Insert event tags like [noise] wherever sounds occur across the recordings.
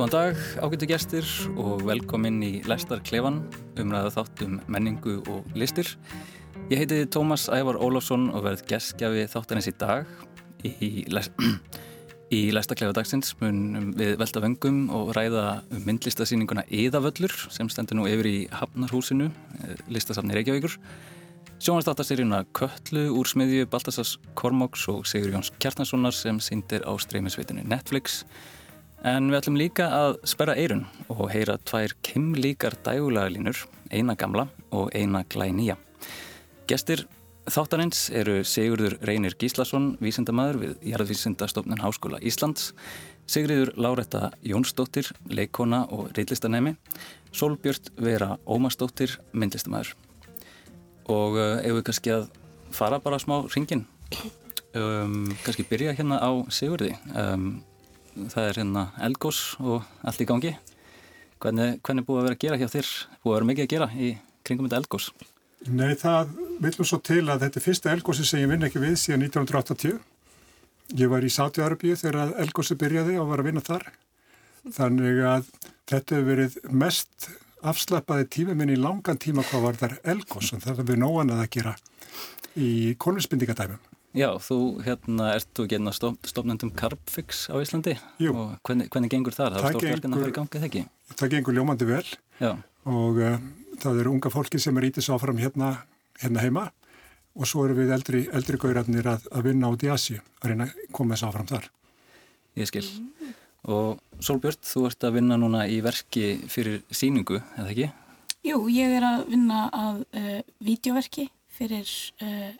Góðan dag, ágættu gestir og velkomin í Læstar Klefan, umræða þátt um menningu og listir. Ég heiti Tómas Ævar Ólafsson og verð gestgjafi þáttanins í dag. Í, í Læstar Klefa dagsins mun við velta vöngum og ræða um myndlistasýninguna Íðavöllur sem stendur nú yfir í Hafnarhúsinu, eh, listasafni Reykjavíkur. Sjónastáttarseríuna Köllu úr smiðju Baltasars Kormáks og Sigur Jóns Kjartanssonar sem síndir á streymisveitinu Netflix. En við ætlum líka að sperra eirun og heyra tvær kemlíkar dægulagalínur, eina gamla og eina glænýja. Gestir þáttarins eru Sigurður Reynir Gíslason, vísindamæður við Jarðvísindastofnun Háskóla Íslands, Sigriður Láretta Jónsdóttir, leikona og reillistanemi, Solbjörn Vera Ómarsdóttir, myndlistamæður. Og ef við kannski að fara bara smá ringin, [clears throat] um, kannski byrja hérna á Sigurði. Um, það er hérna elgós og allt í gangi. Hvernig, hvernig búið að vera að gera hjá þér? Búið að vera mikið að gera í kringum þetta elgós Nei, það viljum svo til að þetta er fyrsta elgósi sem ég vinn ekki við síðan 1980 ég var í Sátiarabíu þegar elgósi byrjaði og var að vinna þar. Þannig að þetta hefur verið mest afslappaði tíma minn í langan tíma hvað var þar elgós og það er við nógan að gera í konusbindingadæmum Já, þú hérna ert þú genna stof, stofnendum Carbfix á Íslandi Jú. og hvernig, hvernig gengur það? Það er stort verkefni að fara í gangið ekki? Það gengur ljómandi vel Já. og uh, það eru unga fólki sem er ítið svo áfram hérna, hérna heima og svo eru við eldri, eldri gaurarnir að, að vinna út í Asju að reyna að koma þess áfram þar. Ég skil. Og Solbjörn, þú ert að vinna núna í verki fyrir síningu, eða ekki? Jú, ég er að vinna að uh, vídeoverki fyrir uh,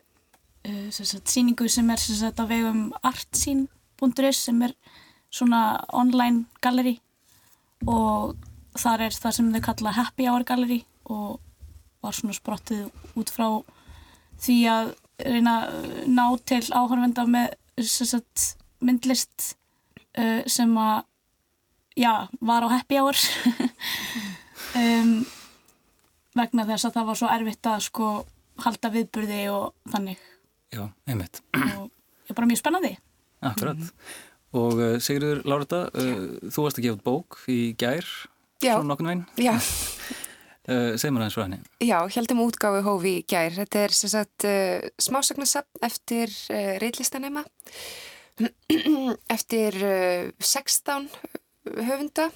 sagt, síningu sem er sagt, á vegum artsín.is sem er svona online galleri og þar er það sem þau kalla happy hour galleri og var svona sprottið út frá því að reyna að ná til áhörvenda með sagt, myndlist uh, sem að já, var á happy hour. [laughs] Um, vegna þess að það var svo erfitt að sko halda viðburði og þannig Já, einmitt. og ég er bara mjög spennandi. Akkurat. Mm -hmm. Og uh, Sigurður Lárata, uh, þú varst að gefa bók í gær, Já. svona nokkurnu einn. Já. [laughs] uh, Segð mér aðeins frá henni. Já, heldum útgáfi hófi í gær. Þetta er sem sagt smásagnarsapn eftir reillistanema, [clears throat] eftir uh, 16 höfunda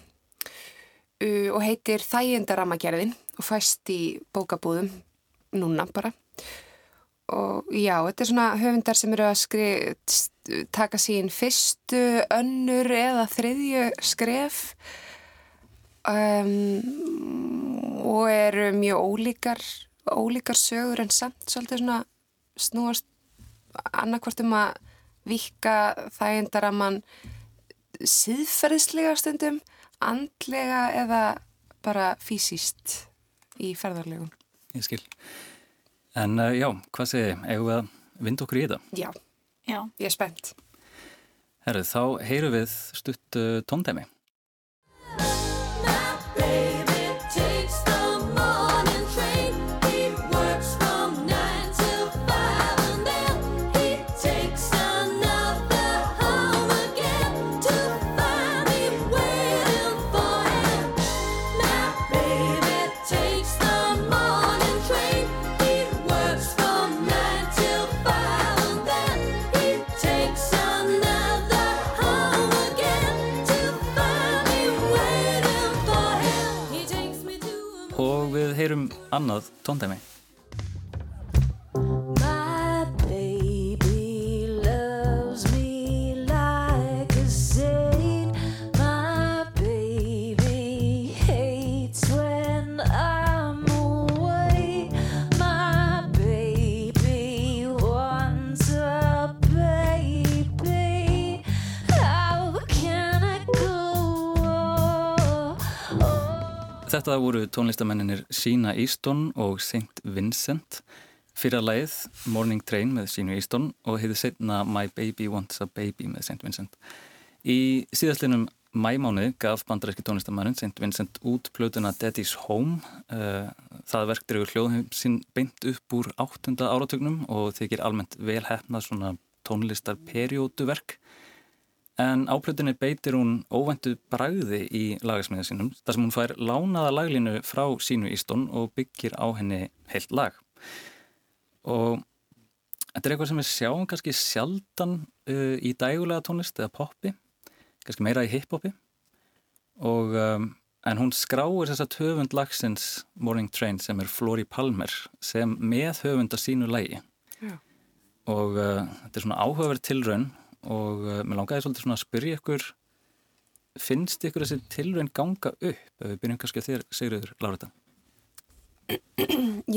og heitir Þægindaramagerðin og fæst í bókabúðum núna bara. Og já, þetta er svona höfundar sem eru að skri, taka sín fyrstu, önnur eða þriðju skref um, og eru mjög ólíkar, ólíkar sögur en samt svolítið svona snúast annarkvort um að vika þægindar að mann síðferðislega stundum, andlega eða bara fysiskt í ferðarlegum. Ég skil. En uh, já, hvað segir þið? Egu við að vinda okkur í þetta? Já, Já. ég er spennt. Herru, þá heyru við stutt uh, tóndæmi. Annað tóndæmi. Þetta voru tónlistamenninir Sína Easton og St. Vincent. Fyrra lagið Morning Train með Sínu Easton og heiði setna My Baby Wants a Baby með St. Vincent. Í síðastlinum mæmánuði gaf bandaræski tónlistamærin St. Vincent út plötuna Daddy's Home. Eh, Það verk drefur hljóðum sín beint upp úr áttunda áratögnum og þykir almennt vel hefnað svona tónlistar perióduverk. En á plötunni beitir hún óvendu bragði í lagasmiða sínum þar sem hún fær lánaða laglinu frá sínu Ístón og byggir á henni heilt lag. Og þetta er eitthvað sem við sjáum kannski sjaldan uh, í dægulega tónlist eða poppi, kannski meira í hiphopi og um, en hún skráir þess að höfund lagsins Morning Train sem er Flori Palmer sem með höfund að sínu lægi Já. og uh, þetta er svona áhugaverð tilraun og uh, mér langaði svolítið svona að spyrja ykkur finnst ykkur þessi tilraun ganga upp ef við byrjum kannski að þér Sigriður Lárata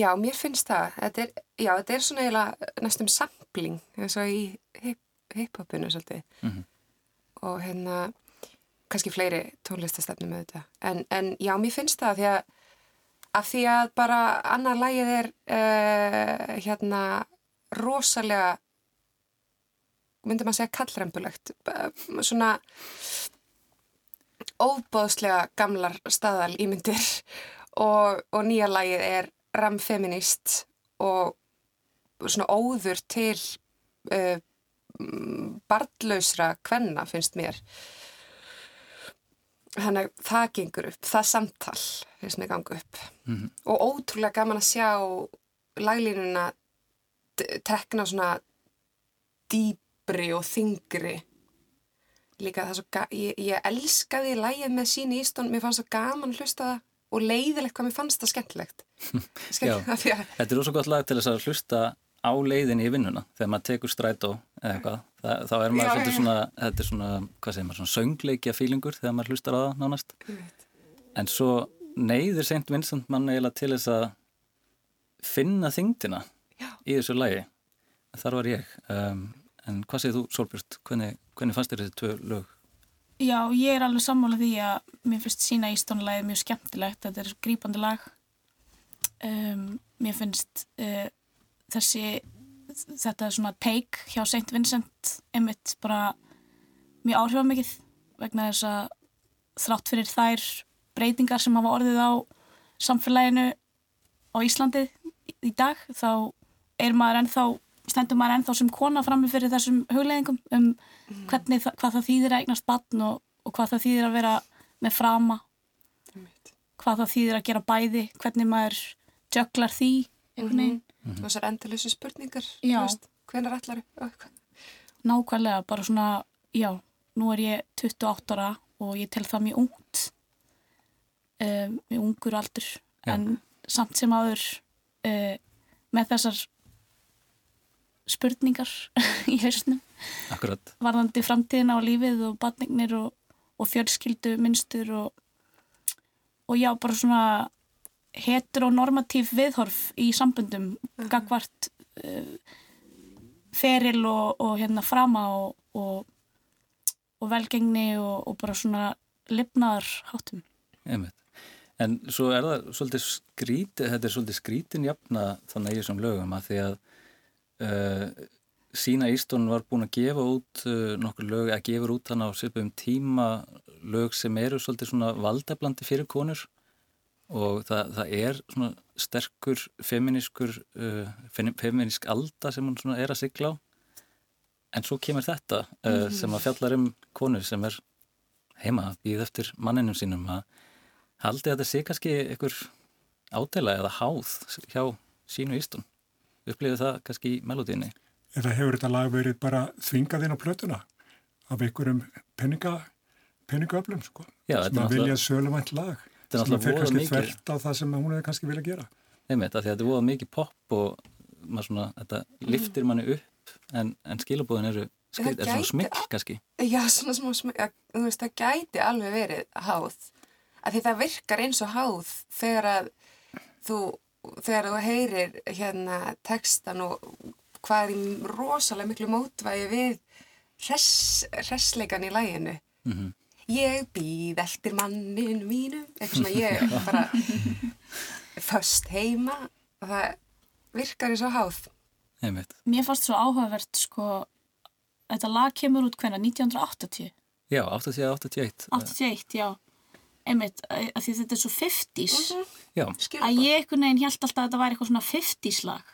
Já, mér finnst það. Þetta er, já, þetta er svona eiginlega næstum sampling eins og í hip, hip-hopinu svolítið. Mhm. Og hérna, kannski fleiri tónlistastefnum með þetta. En, en já, mér finnst það því að af því að bara annar lagið er uh, hérna rosalega myndi maður segja kallrembulegt svona óbóðslega gamlar staðal ímyndir og, og nýja lagið er ramfeminist og svona óður til uh, barnlausra kvenna finnst mér. Þannig að það gengur upp það samtal finnst mér ganga upp. Mhm. og ótrúlega gaman að sjá laglínuna tekna svona dýbri og þingri líka það er svo ég, ég elskaði lægið með síni ístun mér fannst svo gaman að hlusta það og leiðilegt hvað mér fannst það skemmtilegt. [laughs] Að Þetta er rosa gott lag til þess að hlusta á leiðinni í vinnuna. Þegar maður tekur strætó eða eitthvað, það, þá er maður Já, svolítið já, já. svona, þetta er svona, hvað segir maður, svona söngleikja fílingur þegar maður hlustar á það nánast. En svo neyðir Saint Vincent mann eiginlega til þess að finna þingdina Já. í þessu lagi. Þar var ég um, en hvað segir þú Solbjörn, hvernig, hvernig fannst þér þessi tvö lög? Já, ég er alveg sammála því að mér finnst sína ístónulegið mjög skemmtilegt. Þetta er grípandi lag. Um, mér finnst uh, þessi, þetta svona take hjá St. Vincent einmitt bara mjög áhrifamikið vegna þess að þrátt fyrir þær breytingar sem hafa orðið á samfélaginu á Íslandi í dag þá er maður ennþá, stendur maður ennþá sem kona frammi fyrir þessum hugleðingum um hvernig, það, hvað það þýðir að eignast batn og, og hvað það þýðir að vera með frama, hvað það þýðir að gera bæði, hvernig maður jöklar því einhvern veginn. og þessar endalösu spurningar Já. hvenar allar Nákvæmlega, bara svona, já, nú er ég 28 ára og ég tel það mjög ungt, um, mjög ungur aldur, Já. en samt sem áður uh, með þessar spurningar [laughs] í hausnum, Akkurat, varðandi framtíðina og lífið og batningnir og, og fjölskyldu minnstur og, og já, bara svona heteronormatív viðhorf í sambundum gagvart uh, feril og, og hérna frama og, og, og velgengni og, og bara svona lifnaðar hátum. einmitt. En svo er það svolítið skrítið þetta er svolítið skrítin jafna þannig í þessum lögum að því að sína Ístón var búin að gefa út uh, nokkur lög, að gefa út þannig á svipum tíma lög sem eru svolítið svona valdeblandi fyrir konur. Og það, það er svona sterkur feminískur uh, fem- feminísk alda sem hún svona er að sigla á. En svo kemur þetta uh, sem að fjallar um konur sem er heima að býða eftir manninum sínum. Að haldi að þetta sé kannski einhver átela eða háð hjá sínu Ístón upplifið það kannski í melodíinni Eða hefur þetta lag verið bara þvingað inn á plötuna af einhverjum peninga, peningaöflum, sko. Já, þetta er sem að vilja söluvænt lag. Þetta er sem að voða kannski mikið. þvert á það sem hún hefði kannski vilja gera. einmitt, af því að þetta er voða mikið popp og maður svona, þetta liftir manni upp en, en skilabóðin eru skil, er svona smikl kannski Já, svona smá ja, þú veist, það gæti alveg verið háð. Af því það virkar eins og háð þegar að þú, þegar þú heyrir hérna textan og hvað er í rosalega miklu mótvægi við hress, hressleikan í læginu. mm Ég býð eftir mannin mínu, eitthvað svona ég er [laughs] bara föst heima og það virkar eins og háð. einmitt, Mér fannst svo áhugavert, sko, þetta lag kemur út hvenna, 1980? já, 80-81 81, já. Einmitt, að því þetta er svo 50s. já, að ég einhvern veginn held alltaf að þetta væri eitthvað svona 50s lag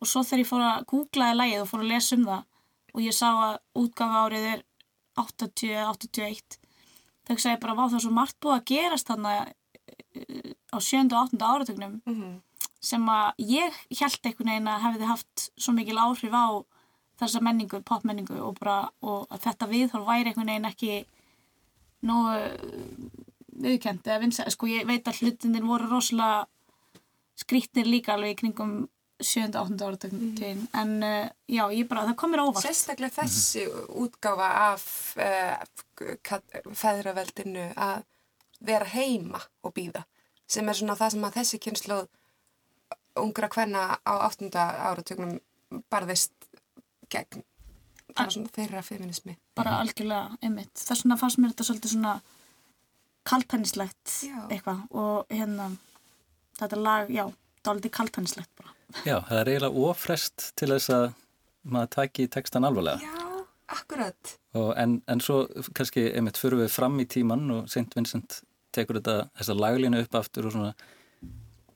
og svo þegar ég fór að googlaði lagið og fór að lesa um það og ég sá að útgafa árið er 80-81 þá hugsa ég bara, vá það er svo margt búið að gerast þannig á 7. og 8. áratögnum Mhm. sem að ég held einhvern veginn að hefði haft svo mikil áhrif á þessa menningu, popmenningu og, bara, og að þetta viðhorf væri einhvern veginn ekki nógu viðkend eða vinsa, sko ég veit að hlutinir voru rosalega skrýtnir líka alveg í kringum 7. og 8. áratögn en uh, já, ég bara, það komir óvart Sérstaklega þessi útgáfa af uh, feðraveldinu að vera heima og býða sem er svona það sem að þessi kynnslóð ungra kvenna á 8. áratögnum barðist gegn það var svona þeirra feminismi bara algjörlega einmitt. Þess vegna fannst mér þetta svolítið svona kaltænislegt eitthvað og hérna þetta lag, já, dálítið kaltænislegt bara. Já, það er eiginlega ofrest til þess að maður taki textan alvarlega. Já, akkurat Og en, en svo kannski, einmitt, fyrir við fram í tíman og St. Vincent tekur þetta, þessa laglínu upp aftur og svona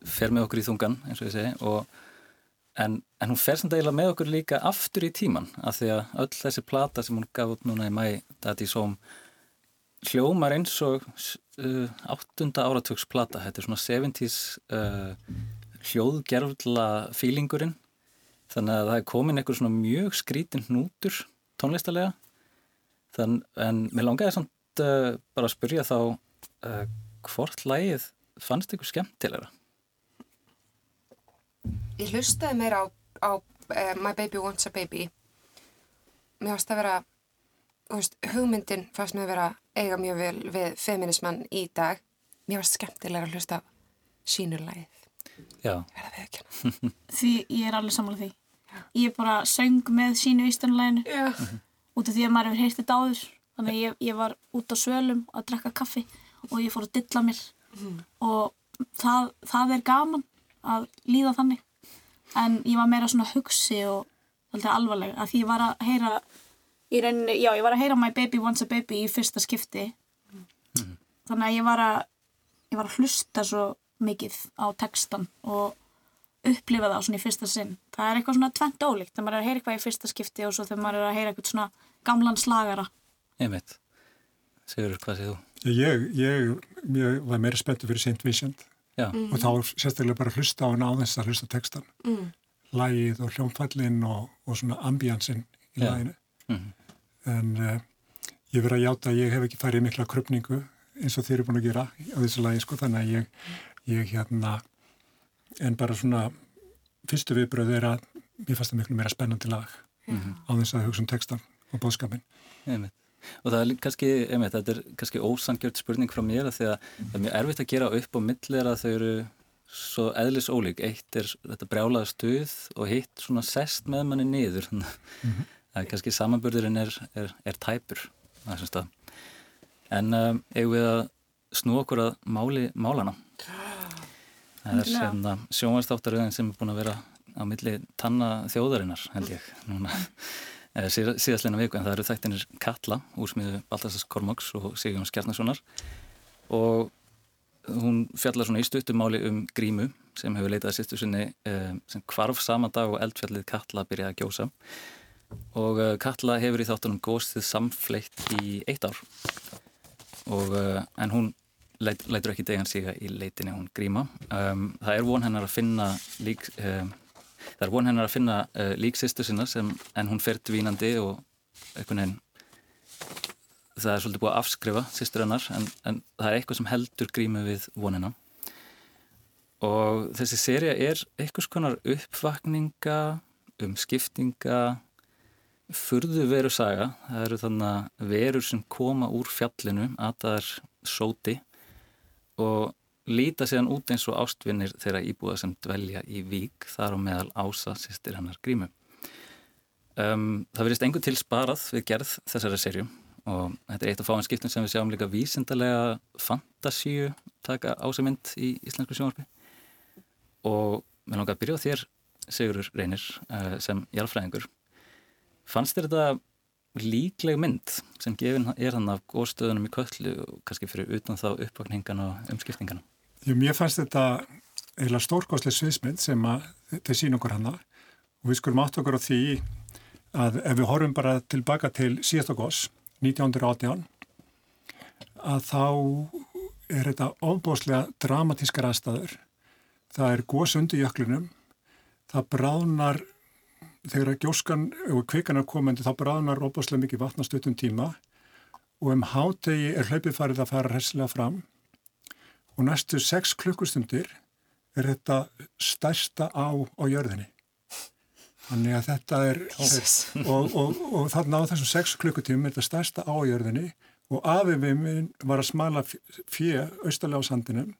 fer með okkur í þungan, eins og ég segi, og en, en hún fer samt eiginlega með okkur líka aftur í tíman, af því að öll þessi plata sem hún gaf út núna í mæ, Daddy's Home, hljómar eins og uh, áttunda áratugsplata, þetta er svona 70s uh, hljóðgerfla fílingurinn, þannig að það er komin einhver svona mjög skrítin hnútur tónlistarlega Þann, en mér langaði samt uh, bara að spyrja þá uh, hvort lægið fannst ykkur skemmtilegra? Ég hlustaði meira á, á uh, My Baby Wants a Baby. Mér fannst að vera hugmyndin fannst mér að vera eiga mjög vel við feminismann í dag. Mér fannst skemmtilega að hlusta Já, hana [laughs] Því ég er alveg sammála því. Ég bara söng með sínu ístanuleginu Já, út af því að maður hefur heyrt þetta áður. Þannig að ég, ég var út á svölum að drekka kaffi og ég fór að dilla mér. Og það, það er gaman að líða þannig. En ég var meira svona hugsi og alvarleg að því ég var að heyra í rauninni, já, ég var að heyra My Baby Wants a Baby í fyrsta skipti. Þannig að ég var að, ég var að hlusta svo mikið á textan og upplifa það svona í fyrsta sinn. Það er eitthvað svona tvent ólíkt þegar maður er að heyra eitthvað í fyrsta skipti og svo þegar maður er að heyra eitthvað svona gamlan slagara. einmitt. Sigur, hvað segir þú? Ég, ég, ég var meira spenntu fyrir St. Vincent Já, og þá sérstaklega bara hlusta á hann á þess að hlusta textan. Mm. Lægið og hljónfallin og, og svona ambíansinn í Já. læginu. Mhm. En uh, ég verið að játa að ég hef ekki farið mikla krupningu eins og þeir eru búin að gera á þessu lægi sko þannig að ég, ég hérna en bara svona fyrstu viðbröð er að mér fannst það miklu meira spennandi lag á þess að hugsa um textan og bóðskapin. einmitt. Og það er kannski, einmitt, þetta er kannski ósangjört spurning frá mér af því að það er mjög erfitt að gera upp á millir að þau eru svo eðlis ólík. Eitt er þetta brjálaða stuð og hitt svona sest með manni niður. Það er kannski samanburðurinn er, er, er tæpur á þessum stað. En um, eigum við að snú okkur að máli málana. Það er sem sjónvastáttaröðin sem er búin að vera á milli tanna þjóðarinnar, held ég, núna [laughs] eh, síð- síðastleina viku, en það eru þættinir Katla, úrsmiðu Baltasars Kormáks og Sigjón Skjarnasonar og hún fjallar svona í stuttumáli um grímu sem hefur leitað sýstu sinni eh, sem kvarf sama dag og eldfjallið Katla byrjaði að gjósa og eh, Katla hefur í þáttunum góstið samfleitt í eitt ár og, uh, en hún leit, leitur ekki degan siga í leitinni hún gríma. Um, það er von hennar að finna lík, um, það er von hennar að finna uh, líksistu sinna sem, en hún fer dvínandi og einhvern veginn það er svolítið búið að afskrifa sýstur hennar en, en það er eitthvað sem heldur grímu við vonina og þessi seria er einhvers konar uppvakninga um skiptinga furðu veru saga. Það eru þannig að verur sem koma úr fjallinu að það er sóti og líta síðan út eins og ástvinnir þeirra íbúða sem dvelja í vík þar á meðal ása sýstir hennar grímu. Um, það verðist engur til sparað við gerð þessari serju og þetta er eitt af fáin skiptum sem við sjáum líka vísindarlega fantasíu taka ásamind í íslensku sjónvarpi. Og mér langar að byrja á þér Sigurur Reynir uh, sem jarlfræðingur fannst þér þetta líkleg mynd sem gefin er hann af góðstöðunum í köllu og kannski fyrir utan þá uppvakningan og umskiptingana Jú, mér fannst þetta eiginlega stórkostlega sviðsmynd sem að þetta sín okkur hana og við skulum átt okkur á því að ef við horfum bara tilbaka til síðasta gos 1918 að þá er þetta ofbóðslega dramatískar aðstæður. Það er gos undir jöklinum, það bráðnar, þegar gjóskan og kvikan er komandi þá bráðnar ofbóðslega mikið vatnastöttum tíma og um hátegi er hlaupið farið að fara hressilega fram og næstu sex klukkustundir er þetta stærsta á á jörðinni. Þannig að þetta er, og, og, og þarna á þessum sex klukkutímum er þetta stærsta á jörðinni og afið við minn var að smala fjö austalega á sandinum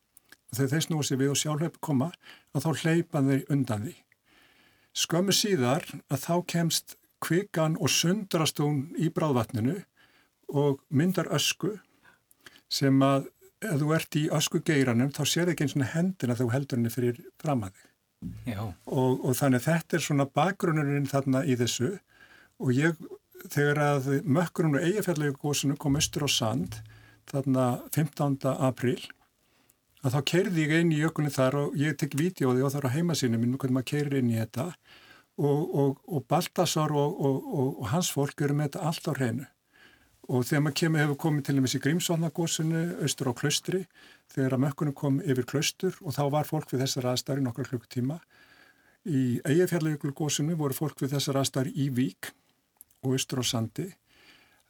og þegar þeir snúið sér við og sjálfhaupp koma og þá hleypa þeir undan því. Skömmu síðar að þá kemst kvikan og sundrast hún í bráðvatninu og myndar ösku sem að ef þú ert í ösku geiranum þá sér ekki eins og hendina þú heldur henni fyrir fram að þig. Og, og þannig þetta er svona bakgrunnurinn þarna í þessu og ég, þegar að mökkurinn og eigafjallegu gósinu kom austur á sand þarna 15. apríl að þá keirði ég inn í jökulni þar og ég tek vídjóði og þar á heimasínu minn hvernig maður keirir inn í þetta. Og, og, og Baltasar og, og hans fólk eru með þetta allt á hreinu. Og þegar maður kemur, hefur komið til dæmis í Grímsvallnagósinu austur á klaustri þegar að mökkunum kom yfir klaustur og þá var fólk við þessar aðstæri nokkra klukkutíma. Í Eyjafjallajökulgósinu voru fólk við þessar aðstæri í Vík og austur á Sandi.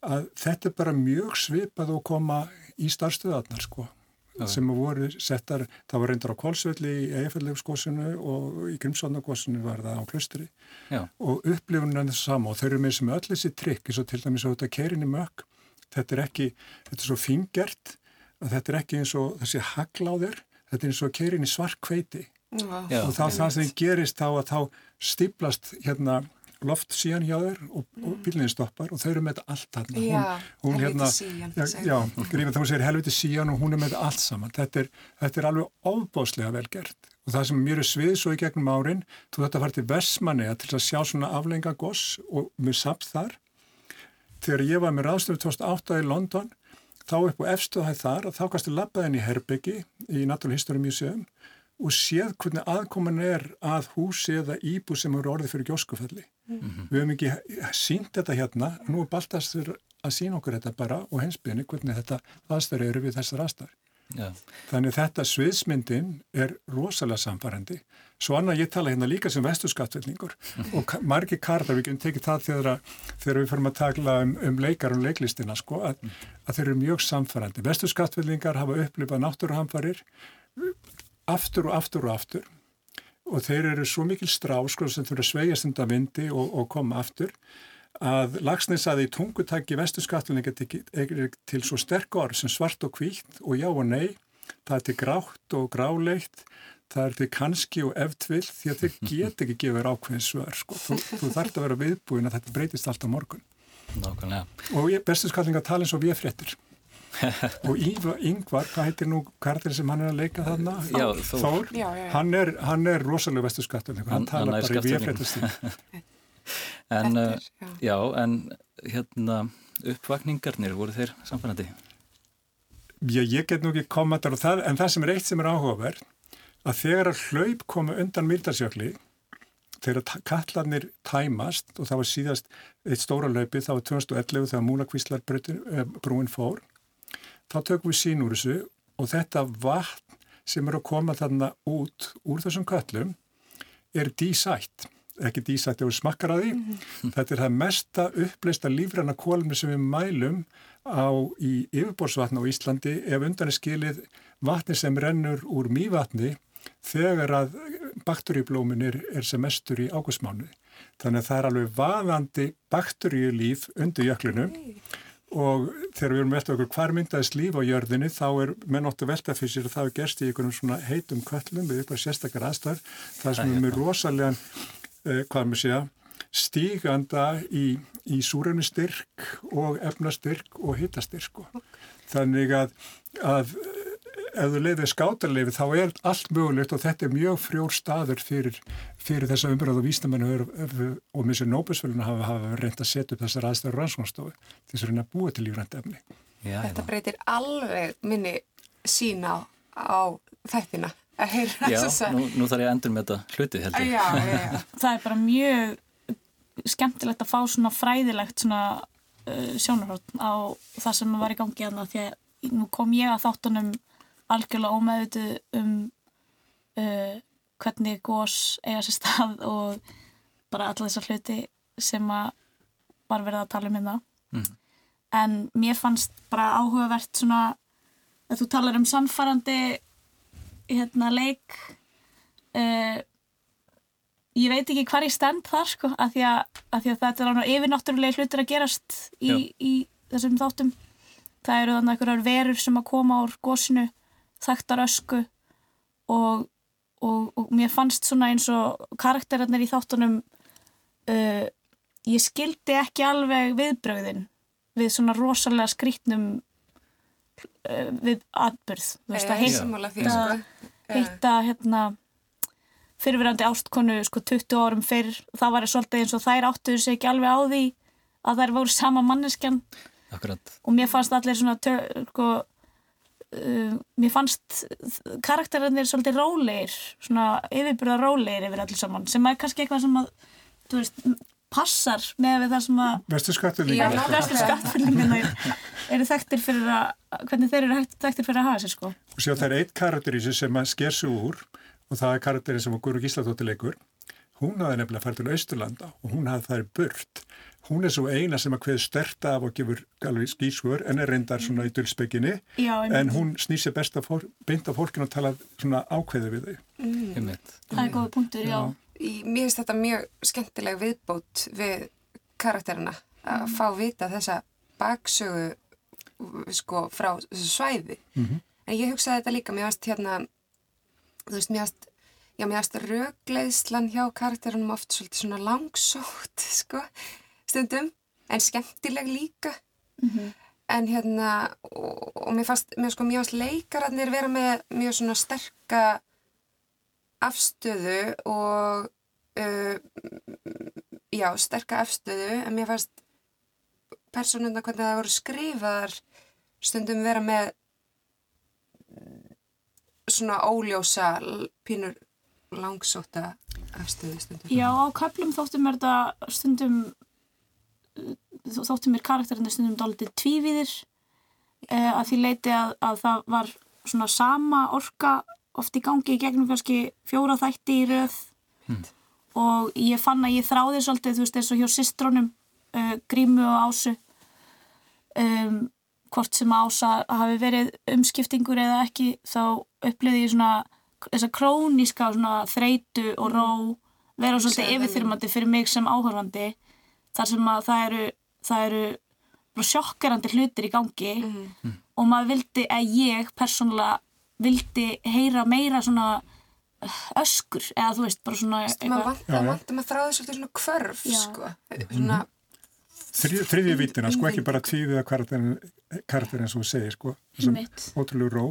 Að þetta er bara mjög svipað að koma í starfstöðarnar sko Já. sem voru settar, það var reyndar á Kolsvelli í Eyjafjallajökulgósinu og í Grímsvallnagósinu var það á klaustri já, og upplifunin er þess sama og þau eru með sem öll þessi trikk eins og til dæmis á þetta keirin í mökk þetta er ekki, þetta er svo fingert að þetta er ekki eins og þessi hagláður, þetta er eins og keirin í svart kveiti Já. og þá það sem gerist þá að þá stiplast hérna loft síðan hjá þér og, og bílinni stoppar og þau eru með allt þarna. Já, hún, helvíti hérna, sían, já, já, grífið þá hún segir helviti síðan og hún er með allt saman. Þetta er, þetta er alveg ofbáslega vel gert. Og það sem mér er svið svo í gegnum árin þú þetta fara til Vestmanni til að sjá svona aflenga goss og mér samt þar. Þegar ég var með ráðstöfu 2008 í London þá upp á efstuðhæð þar að þá kannski labbaði henni í Herbyggi í Natural History Museum og séð hvernig aðkoman er að húsi eða íbú sem eru orðið fyrir gjóskufalli. Við höfum ekki sínt þetta hérna, nú er baltastur að sína okkur þetta bara og hensbyrni hvernig þetta aðstæður eru við þessar aðstæður. já, Þannig þetta sviðsmyndin er rosalega samfærandi. Svo annað ég tala hérna líka sem vesturskattvelningur og ka- margir karlar, við getum tekið það þegar, að, þegar við fyrir að tala um, um leikar og leiklistina, sko, að, að þeir eru mjög samfærandi. Vesturskattvelningar hafa upplifað náttúruhamfarir aftur og aftur og aftur og þeir eru svo mikil strá sko, sem þurfa að sveigast undan vindi og, og koma aftur að Lagsnes að í tungutaki vesturskattlinga er til svo sterk orð sem svart og hvítt og já og nei, það er til grátt og gráleitt, það er til kannski og eftvill því að þeir [laughs] get ekki gefur ákveðin svör, sko. þú, þú þarf að vera viðbúin að þetta breytist alltaf morgun nákvæmlega. og vesturskattlinga tala eins og við fréttir [laughs] og Íva, Yngvar, hvað heitir nú kardir sem hann er að leika þarna? Já, Þór. Já, já, já. Hann er, hann er rosalega vesturskattlinga, hann, Hann- hann tala nær bara í við skaftfellingum. fréttastíð [laughs] En, uh, er, já. já, en hérna uppvakningarnir, voru þeir samfænandi? Já, ég get nú ekki koma þar og það, en það sem er eitt sem er áhugaverð, að þegar að hlaup komu undan Mýrdalsjökli, þegar kallarnir tæmast og það var síðast eitt stóra hlaupi, það var 2011 þegar Múlakvíslar brúin fór, þá tökum við sín úr þessu og þetta vatn sem er að koma þarna út úr þessum köllum er dísætt. Ekki dísætt ef við smakkar að því. Þetta er það mesta uppleista lífræna kólumni sem við mælum á í yfirborðsvatna á Íslandi ef undan er skilið vatni sem rennur úr mývatni þegar að bakteríublómin er, sem mestur í águstmánu þannig að það er alveg vaðandi bakteríulíf undir jöklunum og þegar við erum veltað okkur hvar myndaðist líf á jörðinni þá er menn áttu veltað fyrir sér að það er gerst í einhvernum svona heitum köllum við eitthvað sérstakar aðstæður. Það sem er með rosalegan eh, hvað maður segja stíganda í, í súrunistyrk og efnastyrk og hitastyrk sko. þannig að, að ef þú leiðir skátarleifi þá er allt mögulegt og þetta er mjög frjór staður fyrir, fyrir þessa umræðu og vísnamennu og með sér nóbusféluna hafa, hafa reynd að setja upp þessar aðstæður rannsóknstofu til þess að reyna að búa til lífrænt efni. Já, Þetta já. breytir alveg minni sín á, á þættina að heyra Já, þessa. nú, nú þarf ég að endur með þetta hluti held ég. Já, já, já. [laughs] það er bara mjög skemmtilegt að fá svona fræðilegt svona uh, sjónarhótt á það sem var í gangi hérna því að nú kom ég að þáttunum algjörlega ómeðutu um uh, hvernig gós eiga sér stað og bara alla þessar hluti sem að var verið að tala um hérna. Mhm. en mér fannst bara áhugavert svona að þú talar um sannfærandi hérna leik uh, ég veit ekki hvar ég stend þar sko, af því að, að, því að þetta er alveg yfirnáttúrulega hlutir að gerast í, í þessum þáttum. Það eru þannig einhverjar verur sem að koma úr gósinu, þekktar ösku og, og, og mér fannst svona eins og karakterarnir í þáttunum uh, ég skildi ekki alveg viðbrögðin við svona rosalega skrítnum uh, við atbyrð veist, að hitta, sko. hitta hérna fyrirverandi ástkonu sko 20 árum fyrr það var svolítið eins og þær áttuðu sig ekki alveg á því að þær voru sama manneskjan Akkurat. og mér fannst allir svona tö, sko, uh, mér fannst karakterarnir svolítið rólegir svona yfirbyrða rólegir yfir allir saman sem er kannski eitthvað sem að veist, passar með það sem að Vestu skattfylgningarna [laughs] eru þekktir fyrir að hvernig þeir eru þekktir fyrir að hafa sér sko Og sjá það er eitt karakter í þessu sem að sker sig úr og það er karakterin sem að Guru Gísladóttir leikur. Hún hafði nefnilega farið til Austurlanda og hún hafði það burt. Hún er svo eina sem að kveð stert af og gefur alveg skískur en er reyndar svona í dulspekinni. Já, einmitt. en hún snýr sér best að fólk, beint af fólkinu og tala svona ákveði við þau. Einmitt. það er góða punktur, já, Í, mér finnst þetta mjög skemmtileg viðbót við karakterina að fá að vita þessa baksögu sko frá þessu svæði. En ég hugsaði þetta líka, mér finnst hérna, þú veist, mér finnst, já, mér finnst rögleiðslan hjá karakterunum oft svolítið svona langsótt, [laughs] sko, stundum, en skemmtileg líka. En hérna, og, og mér fannst, mér sko, fannst leikararnir vera með mjög svona sterka afstöðu og uh, já, sterka afstöðu en mér fannst persónunda hvernig það voru skrifaðar stundum vera með mm, svona óljósa pínur langsóta afstöðu stundum. já, á köflum þóttum er þetta stundum þó- þóttum mér karakterinu stundum dálítið tvívíðir uh, að því leiti að, að það var svona sama orka oft í gangi í gegnum kannski fjóra þætti í röð. Og ég fann að ég þráði svolítið þú veist eins og hjá systrónum uh, Grímu og Ásu um, hvort sem Ása hafi verið umskiptingur eða ekki þá upplýði ég svona þessa króníska svona þreitu og ró vera svolítið yfirþyrmandi fyrir mig sem áhörfandi þar sem að það eru það eru bara sjokkerandi hlutir í gangi og maður vildi að ég persónulega vildi heyra meira svona uh, öskur eða þú veist bara svona Maður eitthvað vant, já. maður þráði svolítið svona kvörf, sko. Svona, Þrið, þriðju vítina, sko ekki bara tvíðið karakterin, karakterin sem þú segir, sko. Þessum ótrúlegu ró.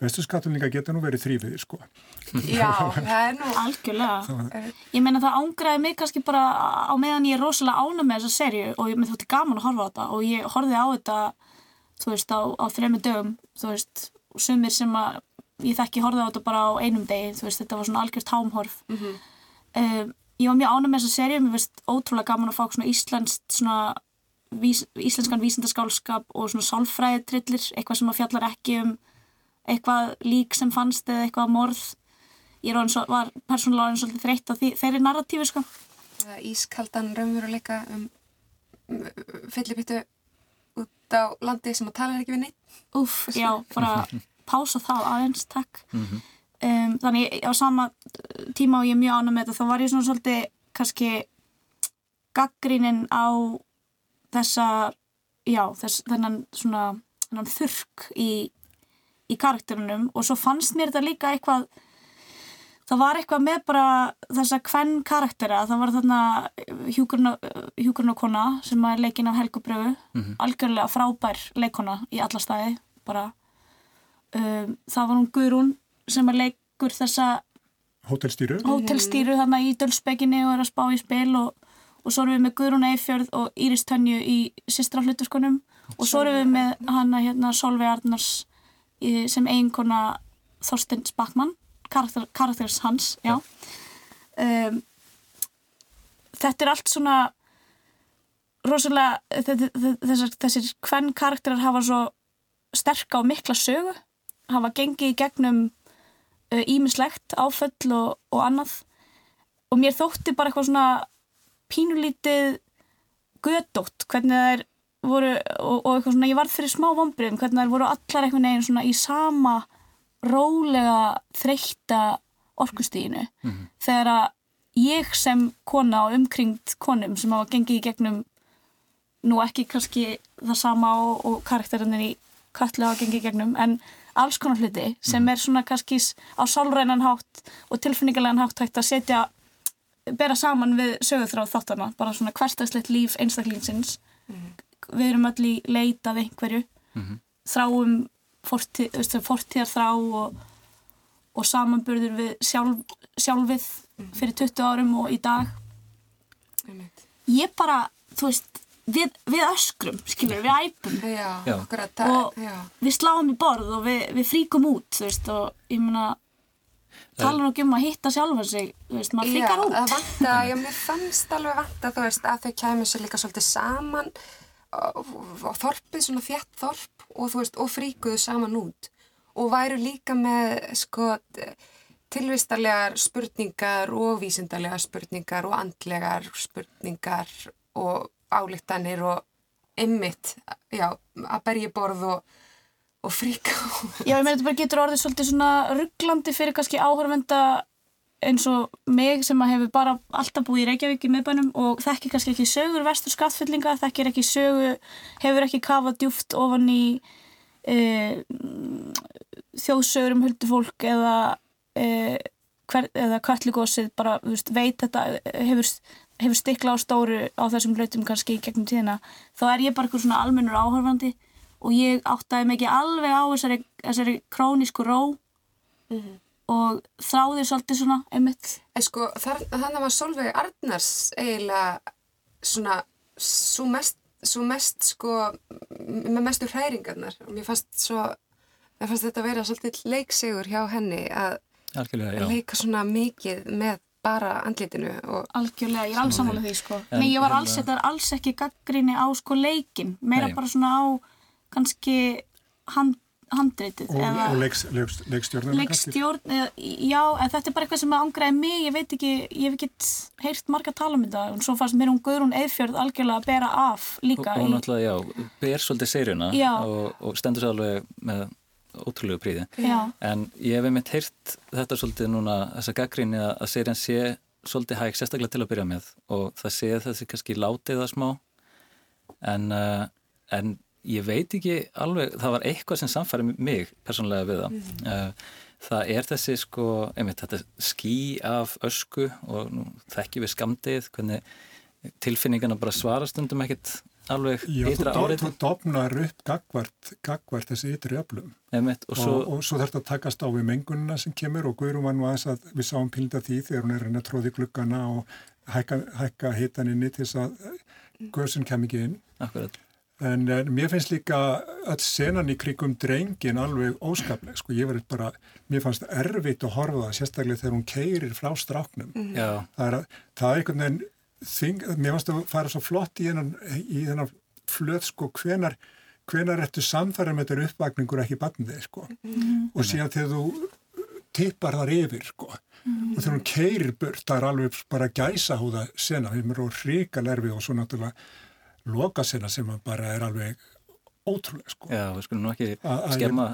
Vestu skattur líka geta nú verið þrýfið, sko. [laughs] já, það er nú, [laughs] Algjörlega. Ég meina það ángraði mig kannski bara á meðan ég er rosalega ána með þessa serju og ég með þótti gaman að horfa á þetta og ég horfði á þetta, þú veist, á, á þremi dögum, þú veist, og sumir sem að ég þekki horfði á þetta bara á einum degi, þú veist, þetta var svona algjört hámhorf. um, ég var mjög ána með þessa serju, mér veist ótrúlega gaman að fá svona íslenskt svona vís, íslenskan vísindaskálskap og svona sálfræðitrillir, eitthvað sem að fjallar ekki um eitthvað lík sem fannst eða eitthvað morð ég er orðin svo, var persónulega orðin svolítið þreytt á því, þeirri narratífi sko. ískaldan raunveruleika um, um fyllipittu út á landi sem að tala ekki við neitt. Úff, já, bara [laughs] pása það aðeins, takk. Um, þannig á sama tíma og ég er mjög ánum með þetta, þá var ég svona svolítið kannski gaggrínin á þessa, já, þess, þennan svona, þennan þurrk í, í karakterinum og svo fannst mér þetta líka eitthvað það var eitthvað með bara þessa kvenn karaktera, það var þarna hjúgrunarkona sem er leikinn af Helgu Brögu algjörlega frábær leikona í alla staði bara. Um, það var hún Guðrún sem er leikur þessa Hótelstýru. hótelstýru þarna í dölsbeginni og er að spá í spil og, og svo erum við með Guðrún Eifjörð og Íris Tönju í systra hluturkonum og svo erum við með hana hérna Solveig Arnars sem eiginkona Þorstein Spakman karakter, karakters hans já. Um, þetta er allt svona rosalega þe- þe- þessar, þessir hvern karakterar hafa svo sterka og mikla sögu hafa gengið í gegnum ímislegt áföll og, og annað. Og mér þótti bara eitthvað svona pínulítið gödótt hvernig þær voru og, og eitthvað svona, ég varð fyrir smá vombriðum hvernig þær voru allar einhvern veginn svona í sama rólega þreytta orkustíðinu þegar að ég sem kona og umkringt konum sem hafa gengið í gegnum nú ekki kannski það sama og, og karakterinir í kallu hafa gengið í gegnum en alls konar hluti sem er svona kannski á sálrænan hátt og tilfinningarlegan hátt hægt að setja bera saman við sögurþráð þáttana bara svona hverstagslegt líf einstaklingsins. Við erum öll í leitað einhverju. Þráum fortíð, þú veist, fortíðar þrá og, og samanburður við sjálf, sjálfið fyrir 20 árum og í dag. Ég bara, þú veist við, við öskrum, skilur, við æpum. Já, akkurat, það, Og- já. við sláum í borð og við, við fríkum út þú veist, og ég meina tala nú ekki um að hitta sjálfa sig þú veist, maður fríkar Já, út. það vanta, já, mér fannst alveg vanta, þú veist, að þau kæmu sér líka svolítið saman og, og þorpið, svona þjætt þorp og þú veist, og fríkuðu saman út. Og væru líka með, sko, tilvistarlegar spurningar og vísindarlegar spurningar og andlegar spurningar og álíktanir og ymmit, já, að berja borð og, og fríka. Já, ég meina þetta bara getur orðið svolítið svona rugglandi fyrir kannski áhörvenda eins og mig sem að hefur bara alltaf búið í Reykjavík í miðbænum og þekki kannski ekki sögur vestur skattfyllinga, þekkir ekki sögu, hefur ekki kafað djúft ofan í e, þjóðsögur um huldufólk eða, e, hver, eða kvætligósið bara veist, veit þetta, hefur, hefur stikla á stóru á þessum hlutum kannski gegnum tíðina, þá er ég bara eitthvað svona almennur áhörfandi og ég áttaði mig ekki alveg á þessari, þessari krónísku ró og þráði svolítið svona einmitt. Sko, þar, þannig var Solveig Arnars eiginlega svona svo mest, svo mest sko, með mestu hræringarnar. Og mér fannst svo, mér fannst þetta vera svolítið leiksigur hjá henni að já. leika svona mikið með bara andlitinu og algjörlega, ég er alls sammála því sko. En Nei, ég var hérna- alls, þetta er alls ekki gaggrinni á sko leikin, meira Nei. bara svona á kannski hand, handritið og, eða og leikstjórn eða, já, en þetta er bara eitthvað sem angraði mig. Ég veit ekki, ég hef ekki heyrt marga tala um þetta, en svo fannst mér hún Guðrún Eðfjörð algjörlega að bera af Og, líka og í, náttúrulega, já, ber svolítið seríuna Já. og, og stendur sér alveg með ótrúlegu príði. En ég hef einmitt heyrt þetta svolítið núna, þessa gaggrinni að, að serían sé svolítið hæg, sérstaklega til að byrja með og það sé þessi kannski látið það smá en, uh, en ég veit ekki alveg, það var eitthvað sem samfæri mig persónulega við það. Uh, það er þessi sko, einmitt þetta ský af ösku og nú þekki við skamdið, hvernig tilfinningana bara svara stundum ekkit alveg ytra árið þú dofnar upp gagvart, gagvart þessi ytri öflum. Einmitt, og svo, svo þarf þetta að takast á við mengunina sem kemur og Guðrún var nú aðeins að við sáum pílda því þegar hún er að reyna að tróði gluggana og hækka, hækka hitan inni til þess að göðsinn kem ekki inn. Akkurat. En, en mér finnst líka öll senan í krigum drengin alveg óskapleg sko. Ég var bara, mér fannst erfitt að horfa það sérstaklega þegar hún keirir frá stráknum. Já, það er, að, það er einhvern veginn þing, mér fannst að fara svo flott í þennan, í þennan flöð sko hvenar, hvenar ertu samfæra með þetta uppvakningur ekki barnið sko. Og síðan þegar þú tippar þar yfir sko. Og þegar hún keirir burt það er alveg bara gæsa húða sena þeim eru ríka lerfi og svo náttúrulega loka sena sem bara er alveg ótrúlega sko. Já, við skulum nú ekki skemma,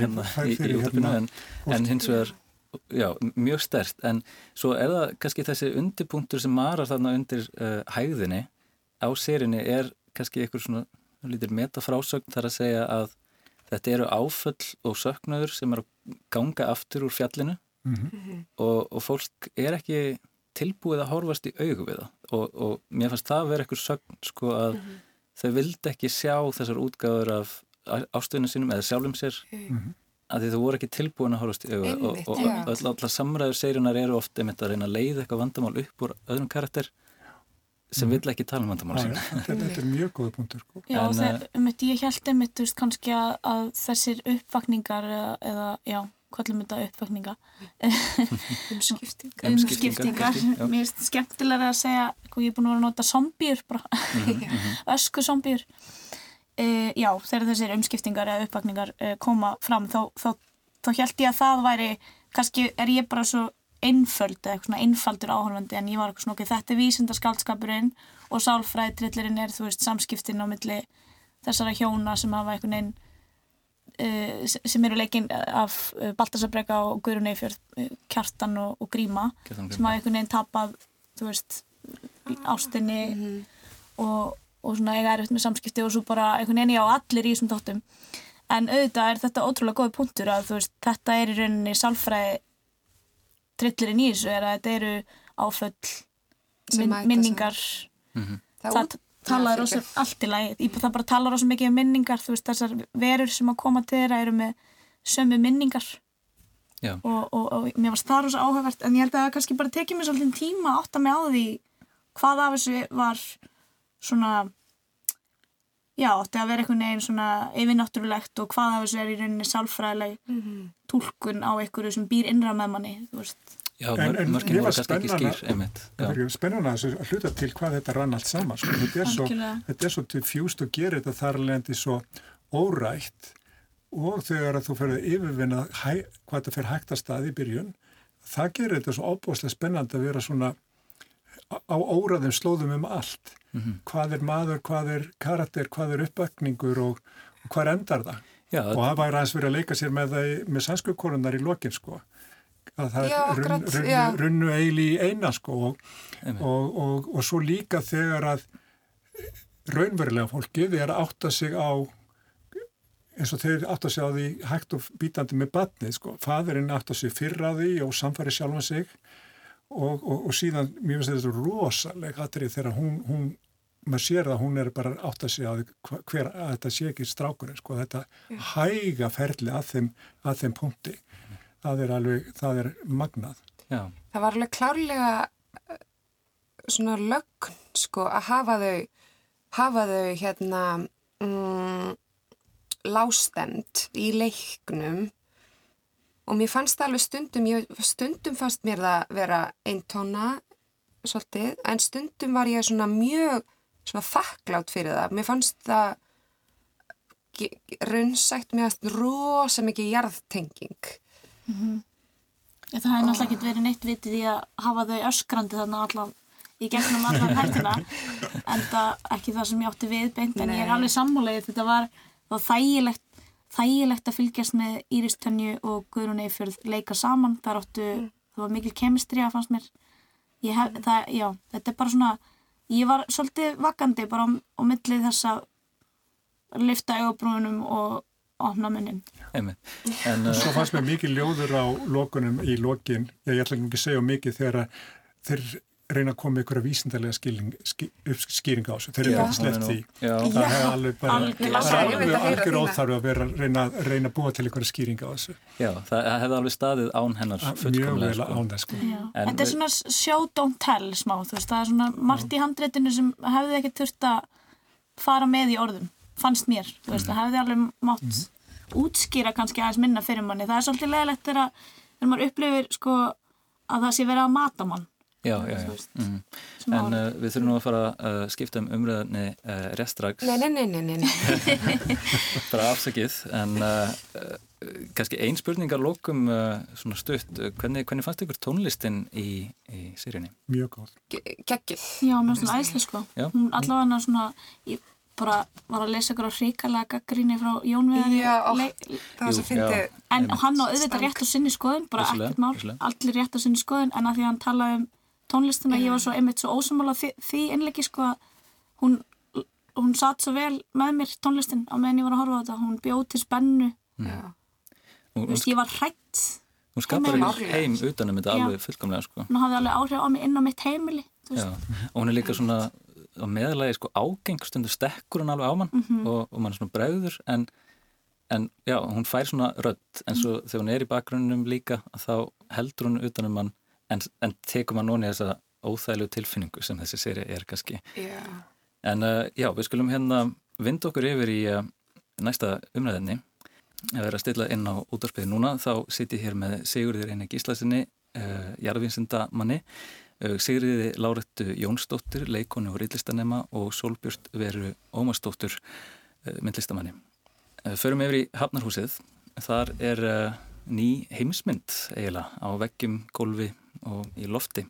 hérna það í, útöpinu hérna en, en hins vegar, já, mjög stert en svo er það kannski þessi undirpunktur sem marar þarna undir uh, hægðinni á serinni er kannski einhver svona lítir metafrásögn þar að segja að þetta eru áföll og söknuður sem er að ganga aftur úr fjallinu. Mhm. og, og fólk er ekki tilbúið að horfast í augu við það. Og, og mér fannst það að vera einhver sögn sko að þau vildi ekki sjá þessar útgáður af ástöðinu sínum eða sjálfum sér að því þau voru ekki tilbúin að horfast í augu og, Einmitt, og já. öll, allar samræður seirunar eru oft einmitt að reyna að leiða eitthvað vandamál upp úr öðrum karakter sem vill ekki tala um vandamál sín. þetta, er mjög góða punktur sko. Já, En, þeir, um, ég held einmitt, þú veist, kannski að, að þessir uppvakningar eða, eða já, kvöllum þetta uppvakninga. Umskipting. [laughs] Umskiptingar, umskiptingar. mér finnst skemmtilega að segja hvað ég er búin að vera að nota zombjur bara, [laughs] ösku zombjur uh, já, þegar þessir umskiptingar eða uppvakningar uh, koma fram þá, þá, þá held ég að það væri kannski er ég bara svo einföld eða eitthvað svona einfaldur áhörfandi en ég var eitthvað svona ok, þetta er vísindaskaldskapurinn og sálfræðitrillirinn er þú veist samskiptin á milli þessara hjóna sem hafa einhvern veginn uh, sem eru leikinn af uh, Baltasabrega og Guðrun Eifjörð, uh, Kjartan og, og Gríma sem hafa einhvern veginn tapað þú veist, ástinni og, og svona eiga erfitt með samskipti og svo bara einhvern veginn já allir í þessum þáttum. En auðvitað er þetta ótrúlega góð punktur að þú veist, þetta er í rauninni sálfræði trillirinn í þessu er að þetta eru áföll Sem min, minningar. Það það út- talar rosa fyrirgefðu. allt í lagi. Það bara talar rosa mikið um minningar þú veist þessar verur sem að koma til þeirra eru með sömu minningar. Já. og, og, og mér varst það rosa áhugavert en ég held að það kannski bara tekið mér svolítið tíma að átta mig á því hvað af þessu var svona já, átti að vera einhvern veginn svona yfirnáttúrulegt og hvað af þessu er í rauninni sálfræðileg Mhm. túlkun á einhverju sem býr innra með manni þú veist Já, En- en mér voru var kannski ekki skýr, einmitt. Það Já. er spennandi að að hluta til hvað þetta rann allt saman. Sko. Þetta, er svo, þetta er svo diffjúst og gerir þetta þar lendi svo órætt og þegar að þú ferði yfirvinna hæ, hvað þetta fer hægt að staði í byrjun, það gerir þetta svo óbúslega spennandi að vera svona á óraðum slóðum um allt. Hvað er maður, hvað er karakter, hvað er uppökningur og, og hvað endar það? Já, og það væri aðeins verið að leika sér með, það, með sannskukorunar í lokin sko að það Já, er runn, akkurat, já. runnu, runnu eili í eina sko og, og, og, og svo líka þegar að raunverulega fólkið er að átta sig á eins og þeir átta sig á því hægt og bítandi með batnið sko, fadurinn átta sig fyrr á því og samfæri sjálfan sig og, og, og síðan, mér finnst þetta rosalega atrið þegar hún, hún maður sér það að hún er bara að átta sig á því hva- hver að þetta sé ekki strákurinn sko, þetta hæga ferli að þeim, að þeim punkti. Það er alveg, það er magnað. Já, Það var alveg klárlega eh, svona lögn sko að hafa þau hafa þau hérna mm, lástend í leiknum og mér fannst það alveg stundum ég, stundum fannst mér það vera eintóna svolítið, en stundum var ég svona mjög svona þakklátt fyrir það. Mér fannst það raunsætt mér fannst rosa mikið jarðtenging. Já, það hefði náttúrulega ekkert verið neitt vitið í að hafa þau öskrandi þarna allan í gegnum allan hættina [laughs] en það ekki það sem ég átti við beint en ég er Nei. alveg sammálegið þetta var þægilegt þægilegt að fylgjast með Íris Tönju og Guðrún Eifjörð leika saman. Þar áttu, það var mikil kemistri að fannst mér. Ég hef, það, já, þetta er bara svona ég var svolítið vakandi bara á, á millið þess að lifta augabrúnum og opna munnin. En uh, Svo fannst mér mikið ljóður á lokunum í lokin, ég, ætla ekki að segja of mikið þegar að þeir reyna að koma ykkur vísindarlega skýring, ský, skýring á þessu, þeir eru bara sleppt því. Það hefði alveg bara, að algjör óþarf að vera að reyna, reyna að búa til ykkur skýring á þessu. já, það hefði alveg staðið án hennar Mjög fullkomlega. vel Sko. án þess, sko. En Þetta er svona show don't tell smá, það er svona margt í handreitinu sem hefði ekki þurft að fara með í orðum, fannst mér, þú veist, það hefði alveg mátt útskýra kannski aðeins minna fyrir manni, það er svolítið leðilegt þegar maður upplifir sko að það sé verið að mata mann, Já, já, já. veist, Mm. En uh, við þurfum nú að fara að uh, skipta um umröðinni uh, reststrax, Nei, nei, nei, nei, nei, nei. [laughs] bara afsakið, en uh, uh, kannski ein spurningar lókum uh, svona stutt, hvernig, hvernig fannst ykkur tónlistin í, í seríunni? Mjög góð. Gekkið. Já, finnst svona æðislega sko, Já. hún allavega svona, ég bara var að lesa ykkur á hrikalega gaggrinni frá Jón Viðari, Já, ó, le- Það var svo fyndið. En hann á auðvitað rétt á sinni skoðun, bara ekkert mál, allir rétt á sinni skoðun, en að því að hann talaði um tónlistina, ég var svo einmitt svo ósamála því, því innleiki sko að hún, hún satt svo vel með mér tónlistin á meðan ég var að horfa á þetta, hún bjóð til spennu, Já. Þú veist, ég var hrætt, hún skapar ykkur heim utanum þetta Já. alveg fullkomlega, sko. hún hafði alveg áhrif á mig inn á mitt heimili, og hún er líka svona á meðalagi sko ágeng stundu stekkur hún alveg á mann Mhm. og, og mann er svona bregður en, en já, hún fær svona rödd. En svo þegar hún er í bakgrunnum líka þá heldur hún utanum mann en, en tekur mann núni þessa óþæglu tilfinningu sem þessi séri er kannski Já. en uh, já, við skulum hérna vinda okkur yfir í uh, næsta umræðinni að vera að stilla inn á útvarpiði núna þá sitt ég hér með Sigurður Einar Gíslasinni, uh, jarðvinsindamanni, uh, Sigurðiði Lárettu Jónsdóttir, leikonu og rillistanema og Solbjörn Veru Ómarsdóttir, uh, myndlistamanni. Uh, förum yfir í Hafnarhúsið, þar er ný heimsmynd eiginlega á veggjum, gólfi og í lofti.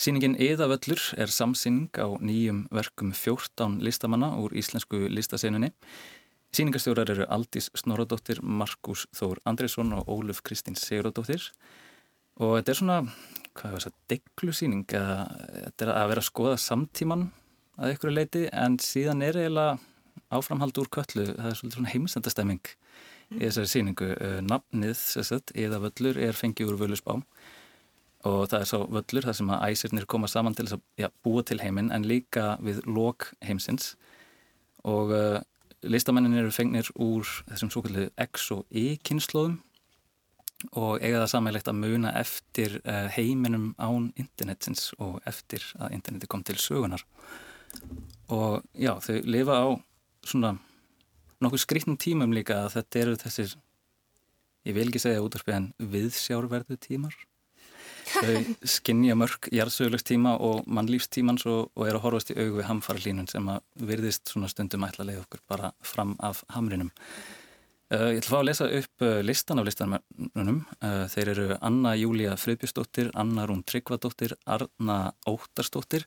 Sýningin Eðavöllur er samsýning á nýjum verkum 14 listamanna úr íslensku listaseinunni. Sýningastjórar eru Aldís Snorradóttir, Markus Þór Andresson og Óluf Kristín Sigurðardóttir. Og þetta er svona, hvað er það, deglusýning, þetta er að vera að skoða samtíman að ykkur leiti en síðan er eiginlega áframhald úr köllu, það er svolítið svona heimsendastemming í þessari sýningu. Nafnið, sérstætt, Eðavöllur er fengið úr Völusbám og það er svo völlur þar sem að æsirnir koma saman til þess að já, búa til heiminn en líka við lok heimsins og uh, listamennin eru fengnir úr þessum svo kallið X og Y kynnslóðum og eiga það sammeilegt að muna eftir uh, heiminum án internetsins og eftir að interneti kom til sögunar og já, þau lifa á svona nokkuð skrítnum tímum líka að þetta eru þessir ég vil ekki segja útvarpið en viðsjárverðu tímar þau [laughs] skinnja mörg jarðsögulegs tíma og mannlífstímans og, og er að horfast í augu við hamfara línun sem að virðist svona stundum ætla að leiða okkur bara fram af hamrinum. Uh, ég ætla að fá að lesa upp uh, listan af listanunum. Uh, þeir eru Anna Júlia Friðbjörnsdóttir, Anna Rún Tryggvadóttir, Arna Óttarsdóttir,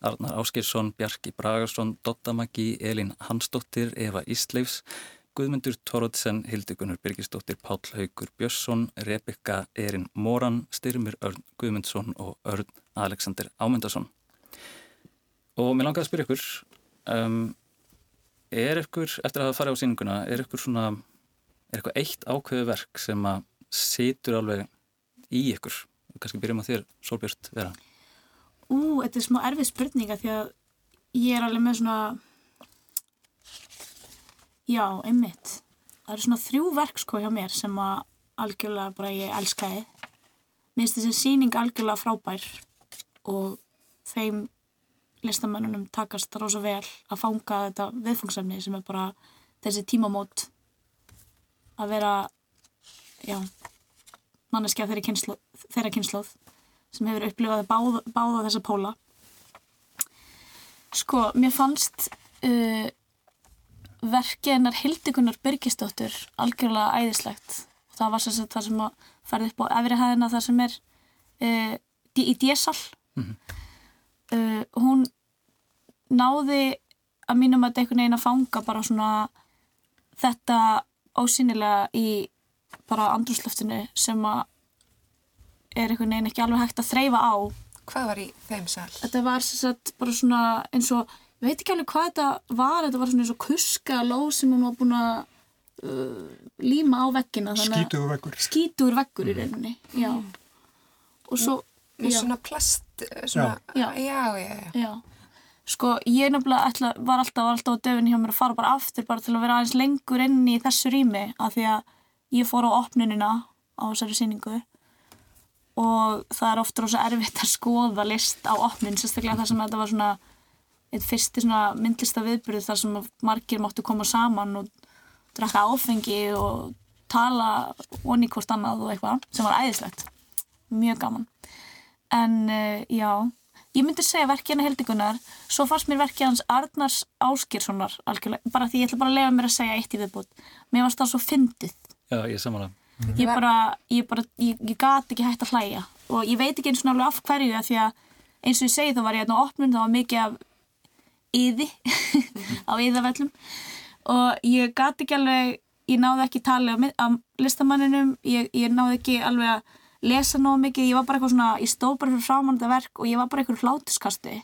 Arnar Áskilsson, Bjarki Bragarsson, Dotta Maggi, Elin Hansdóttir, Eva Ísleifs, Guðmundur Tórótsen, Hildigunnur Birgisdóttir, Páll Haugur Björnsson, Rebecca Erin Moran, Styrmir Örn Guðmundsson og Örn Alexander Ámyndarsson. Og mér langaði að spyrja ykkur, um, er ykkur, eftir að hafa farið á síninguna, er ykkur svona, er ykkur eitt ákveðu verk sem að situr alveg í ykkur? Kanski byrjum á þér, Solbjörn, vera. Ú, þetta er smá erfið spurninga því að ég er alveg með svona Já, einmitt. Það eru svona þrjú verk sko hjá mér sem að algjörlega bara ég elskaði. Mér finnst þessi síning algjörlega frábær og þeim listamennunum takast rosa vel að fanga þetta viðfungsefni sem er bara þessi tímamót að vera, já, manneskja þeirra kynnslóð, sem hefur upplifað báða, báða þessa póla. Sko, mér fannst uh, verkið hennar Hildigunar Birgisdóttur algjörlega æðislegt það var sem það sem að ferði upp á efri hæðina það sem er uh, í désal mm -hmm. uh, hún náði að mínum að einhvern veginn að fanga bara svona þetta ósynilega í bara andrúslöftinu sem að er einhvern veginn ekki alveg hægt að þreyfa á Hvað var í þeim sal? Þetta var sem sagt bara svona eins og ég veit ekki alveg hvað þetta var, þetta var svona eins og kuska lóð sem hún var búin að uh, líma á veggina. Skítugur veggur. Skítugur veggur í rauninni, já. Og svo... Með svona plast, svona, já. Já, já, já. já. Sko, ég nefnilega ætla, var alltaf, var alltaf á döfinni hjá mér að fara bara aftur bara til að vera aðeins lengur inn í þessu rými af því að ég fór á opnunina á þessari síningu og það er ofta rosa erfitt að skoða list á opnin, sérstaklega þar sem þetta var svona eitt fyrsti svona myndlista viðbyrð þar sem margir máttu koma saman og drakka áfengi og tala onni hvort annað og eitthvað sem var æðislegt, mjög gaman. En uh, já ég myndi segja verkið hennar heldingunar svo fannst mér verkið hans Arnars Áskirssonar algjörlega, bara því ég ætla bara að lega mér að segja eitt í viðbútt, mér varst það svo fyndið. Já, ég samanlega ég bara, ég bara, ég, ég gati ekki hægt að hlæja. Og ég veit ekki eins og náttúrulega af hverju að því að eins og ég segi þá var ég hérna á opnun, það var mikið af yði [laughs] á yðavellum og ég gati ekki alveg, ég náði ekki tala á listamanninum, ég, ég náði ekki alveg að lesa náðu mikið, ég var bara eitthvað svona, ég stóð bara fyrir framann þetta verk og ég var bara eitthvað hlátuskasti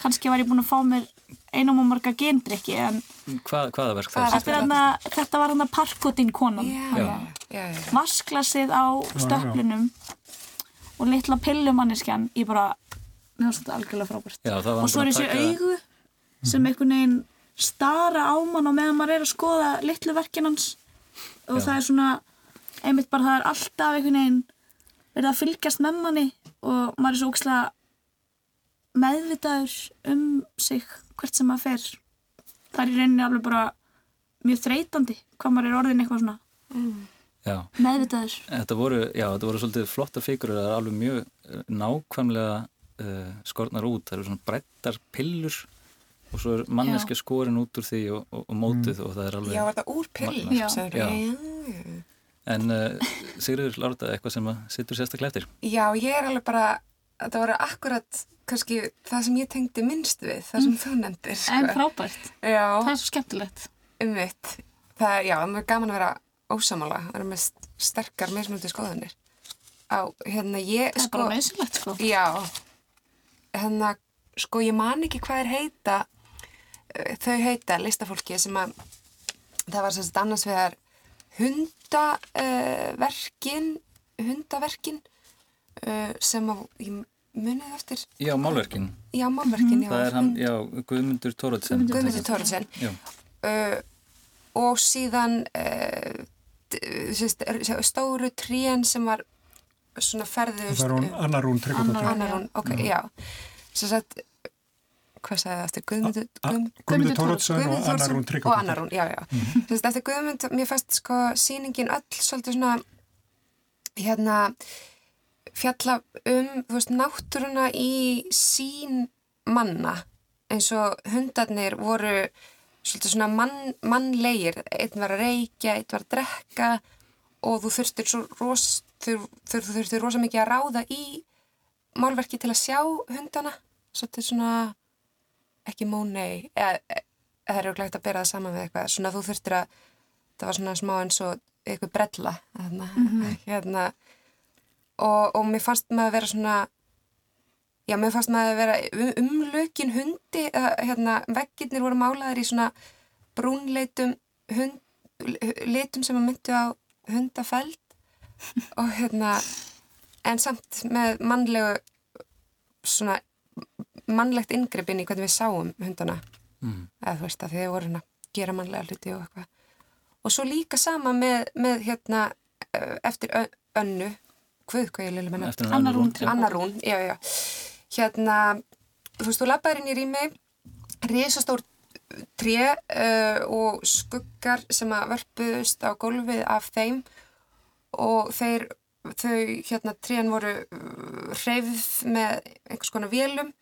kannski var ég búin að fá mér einum og marga gendrykki en Hva, hvaða verk Hvað það er er? Þetta var hann að parkotin konan já, já. vasklasið á stöflunum og litla pillumanneskjan ég bara, þetta algjörlega frábært og svo er þessi augu sem einhvern veginn stara á mann og meðan maður er að skoða litlu verkin hans og Já. það er svona einmitt bara það er alltaf einhvern veginn verið að fylgjast með manni og maður er svo ókslega meðvitaður um sig hvert sem maður fer það er í rauninni alveg bara mjög þreytandi hvað maður er orðin eitthvað svona Já, meðvitaður. þetta voru, já, þetta voru svolítið flottar fíkur það er alveg mjög eh, nákvæmlega uh, skornar út, það eru svona brettar pillur og svo er manneski skorin út úr því og, og, og mótið og það er alveg Já, var það úr pill? Já. Já. En uh, Sigriður Lárda, eitthvað sem að sittur sérstaklega eftir Já, ég er alveg bara, þetta voru akkurat kannski það sem ég tengdi minnst við, það sem þú nefndir. En Sko. frábært. Já, Það er svo skemmtilegt. um mitt. Það, já, það er gaman að vera ósamála, vera með st- sterkar meðsmöldu skoðanir. Á, hérna, ég, Það er sko, bara nöðsilegt sko. já, hérna, sko, ég man ekki hvað er heita, eh, þau heita listafólki sem að, það var sérst annars vegar hundaverkin, hundaverkin uh, sem að, ég munið eftir, Já, málverkin, já, málverkin, já, það er hann, hund- já, Guðmundur Tóratsen Guðmundur Tóraðsson Já, uh, og síðan uh, er- stóru trén sem var svona ferðust Það er hún Anna Rún Tryggvadóttir. Annar hún, ok, já. sem sagt hvað sagði það eftir, Guðmundur Guðmund, Guðmundur Tórótsson og Guðmundur Anna Thoroddsen Rún og Tryggvadóttir. Anna Rún, já, já. Sem sagt eftir Guðmund, mér fannst sko sýningin öll svolítið svona hérna fjalla um, veist, náttúruna í sín manna eins og hundarnir voru svolítið svona mann, mannlegir. Einn var að reykja, einn var að drekka og þú þurftir svo ros, þú, þú þurftir rosa mikið að ráða í málverki til að sjá hundana. Svolítið svona ekki mónei eða það er auðvitað að bera það saman við eitthvað. Svona þú þurftir að það var svona smá eins og eitthvað brella hérna, hérna og, og mér fannst maður að vera svona já, mér fannst maður að vera um, umlökin hundi eða, hérna, veggirnir voru málaðir í svona brúnleitum hund, litum sem að myndu á hundafeld. Og hérna en samt með mannlegu svona mannlegt inngrip inn í hvernig við sáum hundana. Mm. eða þú veist að þið voru að gera mannlega hluti og eitthvað. Og svo líka sama með, með hérna eh, eftir önnu hvað hvað ég lili menna eftir Anna Rún já. Anna Rún, já, já, hérna þú veist, þú labbaðir inn í rými risastór tré uh, og skuggar sem að vörpuðust á gólfið af þeim og þeir þau, hérna, trén voru uh, hreyfð með einhvers konar vélum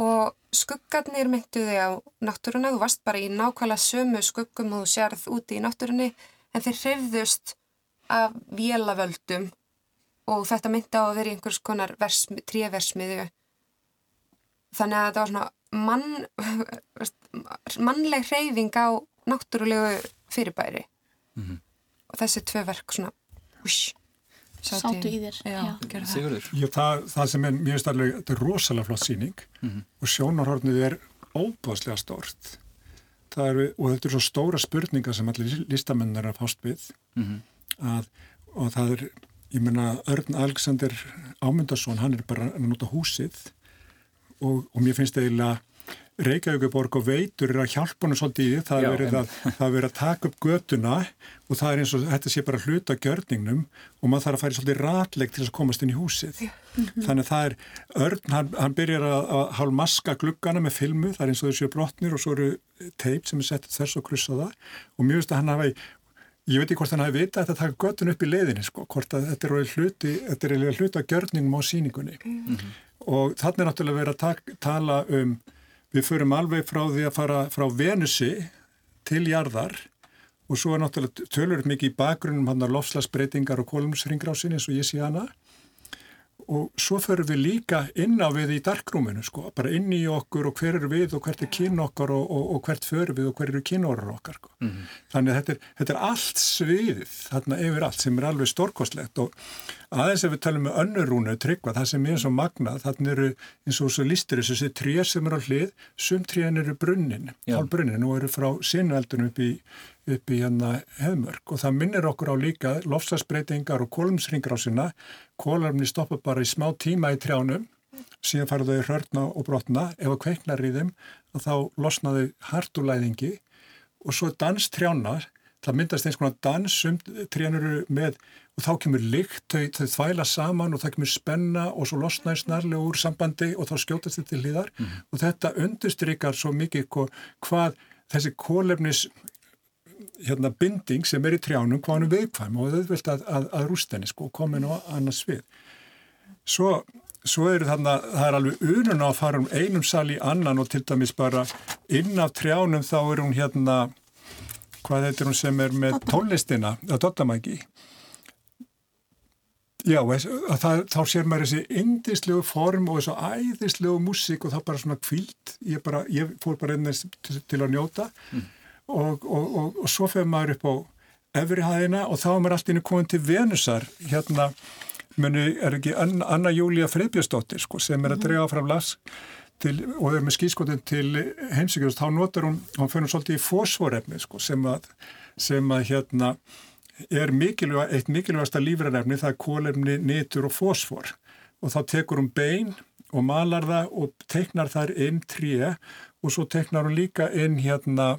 og skuggarnir myndu þig á náttúruna, þú varst bara í nákvæmlega sömu skuggum og þú sérð úti í náttúrunni en þeir hreyfðust af vélavöldum og þetta myndi á að vera í einhvers konar versmi, tréversmiðu þannig að þetta var svona mann, [laughs] mannleg hreyfing á náttúrulegu fyrirbæri Mhm. og þessi tvö verk svona hús, Sátu í þér, já, já. það. Sigurður Já, það, það sem er mjög starfleg, þetta er rosalega flott síning og sjónarhornið er óbúðslega stórt. Það er, og þetta er svo stóra spurningar sem allir listamenn er að fást við Mhm. að, og það er, ég menna, Örn Alexander Ámundarsson, hann er bara að nota húsið og, og mér finnst eiginlega Reykjavíkuborg og veitur er að hjálpa honum svolítið í því, það er verið að, að taka upp götuna og það er eins og þetta sé bara hluta gjörningnum og maður þarf að fara í svolítið ratleik til að komast inn í húsið. Þannig að það er, Örn, hann, hann byrjar að, að hálf maska gluggana með filmu, það er eins og þessu brotnir og svo eru teip sem er sett þess og kryssa það og mjög veist að hann hafi, ég veit ekki hvort hann hafi vitað að þetta taka götun upp í leiðinni, sko, hvort að þetta er hluti, þetta er eiginlega hluta gjörningum á síningunni og þannig er náttúrulega verið að tak, tala um við förum alveg frá því að fara frá Venusi til jarðar og svo er náttúrulega tölur mikið í bakgrunnum hann að lofslagsbreytingar og kolumsringrásin eins og ég sé hana og svo förum við líka inn á við í darkrúminu sko, bara inn í okkur og hver eru við og hvert er kyn okkar og, og, og hvert förum við og hver eru kynórar okkar sko. þannig að þetta er, þetta er allt sviðið þarna yfir allt sem er alveg stórkostlegt og aðeins ef við talum með önnurúnu tryggva, það sem er svo magnað þarna eru eins og svo listir þessi tré sem eru á hlið, sum tréin eru brunnin, hálf brunnin og eru frá sinueldunum upp í upp í hérna hefmörk og það minnir okkur á líka lofslagsbreytingar og kólumsringrásina kólumni stoppa bara í smá tíma í trjánum síðan fara þau hörna og brotna. Ef að kveiknar í þeim og þá losnaðu hartulæðingi og svo dans trjána það myndast eins konar dans um trjánuru með og þá kemur lykt, þau, þau þvæla saman og það kemur spenna og svo losnaði snarlega úr sambandi og þá skjótast þetta til hlýðar og þetta undustrykar svo mikið hva- hvað þessi kólefnis hérna binding sem er í trjánum hvað hann er viðkvæm og auðvelt að, að, að rúst henni sko, komin á annars við. Svo, svo eru þarna, það er alveg unun á að fara um einum sal í annan og til dæmis bara inn af trjánum þá er hún hérna, hvað heitir hún sem er með tónlistina, að Dottamæki. Já, það, þá sér maður þessi indislegu form og þessu æðislegu músík og það bara svona kvílt. Ég, bara, ég fór bara inn þess til, til að njóta og, og, og, og svo fyrir maður upp á efri hæðina og þá er maður alltaf inn komin til Venusar. Hérna muni er ekki Anna, Anna Júlia Freybjörnsdóttir sko, sem er að drega fram las til, og er með skískotin til heimsíkjast, þá notar hún, hún fyrir svolítið í fósforefni sko, sem að, sem að hérna er mikilvæg, eitt mikilvægasta lífrarefni það er kólefni, nitur og fósfor og þá tekur hún bein og malar það og teknar þar inn tré og svo teknar hún líka inn hérna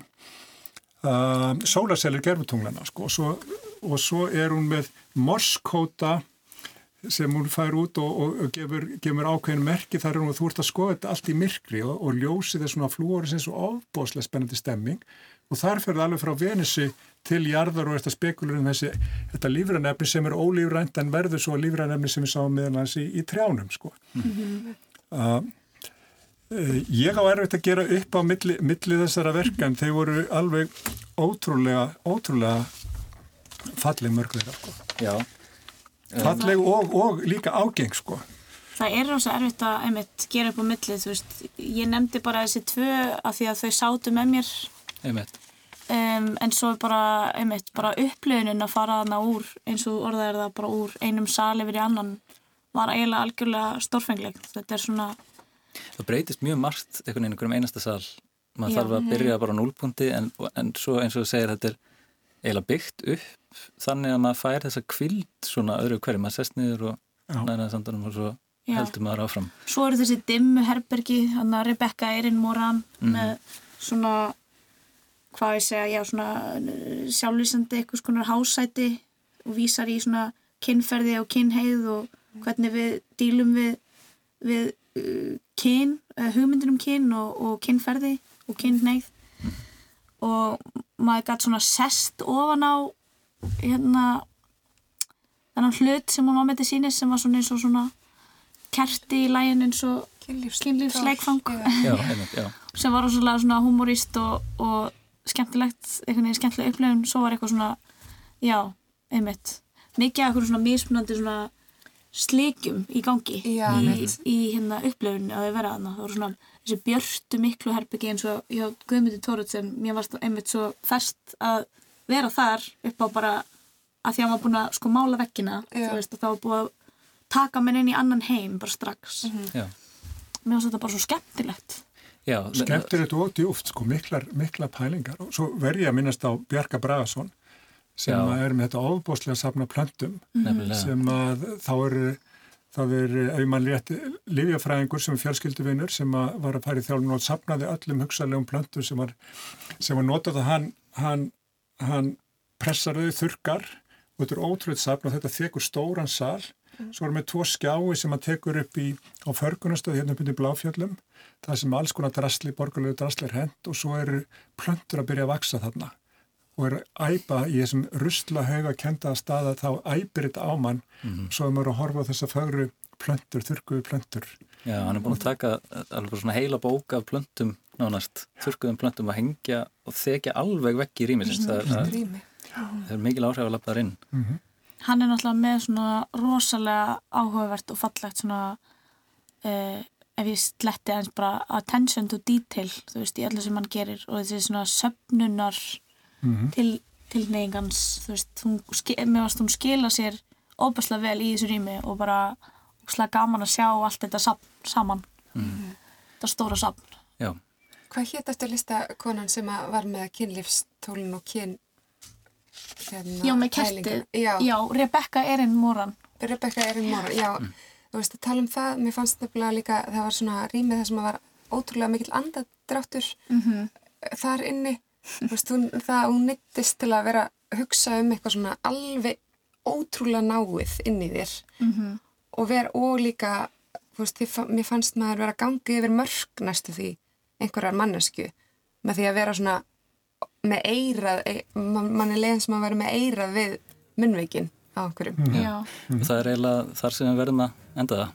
uh, sólarsellir gerfutunglana sko. og, svo, og svo er hún með morskóta sem hún fær út og, og, og gefur, gefur ákveðin merki þar er hún og þú ert að skoða þetta allt í myrkri og, og ljósið er svona flúorisins og ofbóðslega spennandi stemming og þar fyrir það alveg frá Venusi til jarðar og þetta spekulur um þessi þetta lífrænefni sem er ólífrænt en verður svo lífrænefni sem við sáum meðan hans í, í trjánum sko. uh, uh, ég á erfitt að gera upp á milli, milli þessara verka en þau voru alveg ótrúlega ótrúlega falleg mörgleira sko. Já, falleg og, og líka ágeng sko. Það er rosa erfitt að einmitt, gera upp á millið, þú veist, ég nefndi bara þessi tvö af því að þau sátu með mér einmitt. um, en svo er bara, einmitt, bara upplöfunin að fara þarna úr, eins og orðað er það bara úr einum sal yfir í annan var eiginlega algjörlega stórfengleg. Þetta er svona, Það breytist mjög margt einhvern veginn einhverjum einasta sal. Maður Já. þarf að byrja bara á núlpunkti en, en svo eins og þú segir þetta er eiginlega byggt upp þannig að maður fær þessa kvild svona öðru hverju. Maður sest niður og nænaði sandanum og svo Já. heldur maður áfram. svo eru þessi dimmu herbergi, hann að Rebecca Erin Moran með svona, hvað ég segja, já, svona uh, sjálflýsandi eitthvað skonar hásæti og vísar í svona kynferði og kynheið og hvernig við dílum við, við kyn, uh, hugmyndir um kyn og, og kynferði og kynneið og maður gætt svona sest ofan á hérna þennan hlut sem hún var með til sínis sem var svona eins og svona kerti í lægin eins og kynlífsleikfang. Já, [laughs] einmitt, já. sem var rosalega svona humorist og, og skemmtilegt, einhvern veginn skemmtileg upplifun. Svo var eitthvað svona, já, einmitt. Mikið af eitthvað svona mismunandi svona slikjum í gangi Já, í, í hérna upplifun að vera þarna, það voru svona þessi björtu miklu herbyggi eins og hjá Guðmundi Tóruðsen, mér varst einmitt svo fest að vera þar upp á bara að því að hann var búin að sko mála vekkina, þú veist, þá var búið að taka menn inn í annan heim bara strax. Já. mér finnst þetta bara svo skemmtilegt. Já skemmtilegt og djúft, sko, miklar, miklar pælingar. Og svo verð ég að minnast á Bjarka Bragason sem er með þetta ofbóðslega safna plöntum Nefnilega. sem að þá er það er, létt livjafræðingur sem er fjölskylduvinnur sem að var að fara í þjálfun og safnaði öllum hugsalegum plöntum sem var, sem var notað að hann, hann, hann pressar þau þurkar og þetta er ótrúið safn og þetta þekur stóran sal. Svo er með tvo skjái sem hann tekur upp í á förgunastöð hérna upp undir Bláfjöllum það sem alls konar drasli, borgarlegu drasli er hent og svo eru plöntur að byrja að vaksa þarna og er að æpa í þessum rusla hauga kendaða staða þá æpir þetta á mann. Svo er maður að horfa á þessa fögru plöntur, þurkuðu plöntur. Já, hann er búin að taka alveg svona heila bók af plöntum nánast, þurrkuðum plöntum að hengja og þekja alveg vekk í rýmisins. Það, er- það, er mikil áhrif að lappa þar inn. hann er náttúrulega með svona rosalega áhugavert og fallegt svona uh, ef ég sletti eins bara attention to detail þú veist í öllu sem hann gerir og þessi svona söfnunar til, til neyingans þú veist, hún, mér varst hún skila sér óbærslega vel í þessu rými og bara óbærslega gaman að sjá allt þetta safn, saman. Þetta stóra safn. Já, Hvað hétt eftir lista konan sem að var með kynlífstólin og kyn... Hérna, já með kertið, Já, já, Rebecca Erin Moran. Rebecca Erin Moran, já. Þú veist að tala um það, mér fannst nefnilega líka, það var svona rýmið það sem að var ótrúlega mikill andadráttur Mhm. þar inni. Þú veist, hún, það, hún neittist til að vera að hugsa um eitthvað svona alveg ótrúlega náið inn í þér Mhm. og, ver, og líka, þú veist, ég, fa- mér fannst maður vera að gangi yfir mörg næstu því einhverjar mannesku með því að vera svona með eirað, e, man, mann er leiðin sem að vera með eirað við munnveikin á okkurum. Já, Og það er eiginlega þar sem við verðum að enda það.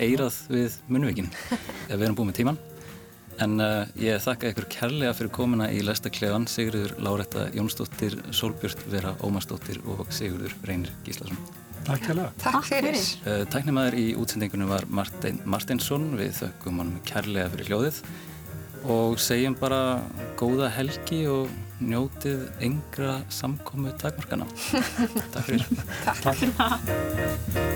Eirað við munnvíkin. [laughs] ef við erum búið með tíman. En uh, ég þakka ykkur kærlega fyrir komuna í Lestaklefan, Sigurður Láretta Jónsdóttir, Sólbjörn Vera Ómarsdóttir og Sigurður Reynir Gíslason. Takk hérlega. Takk, fyrir. fyrir. Uh, Tæknimaður í útsendingunum var Martin Martinsson, við þökkum honum kærlega fyrir hljóðið og segjum bara góða helgi og njótið yngra samkomu takmarkana. [laughs] Takk fyrir. Takk.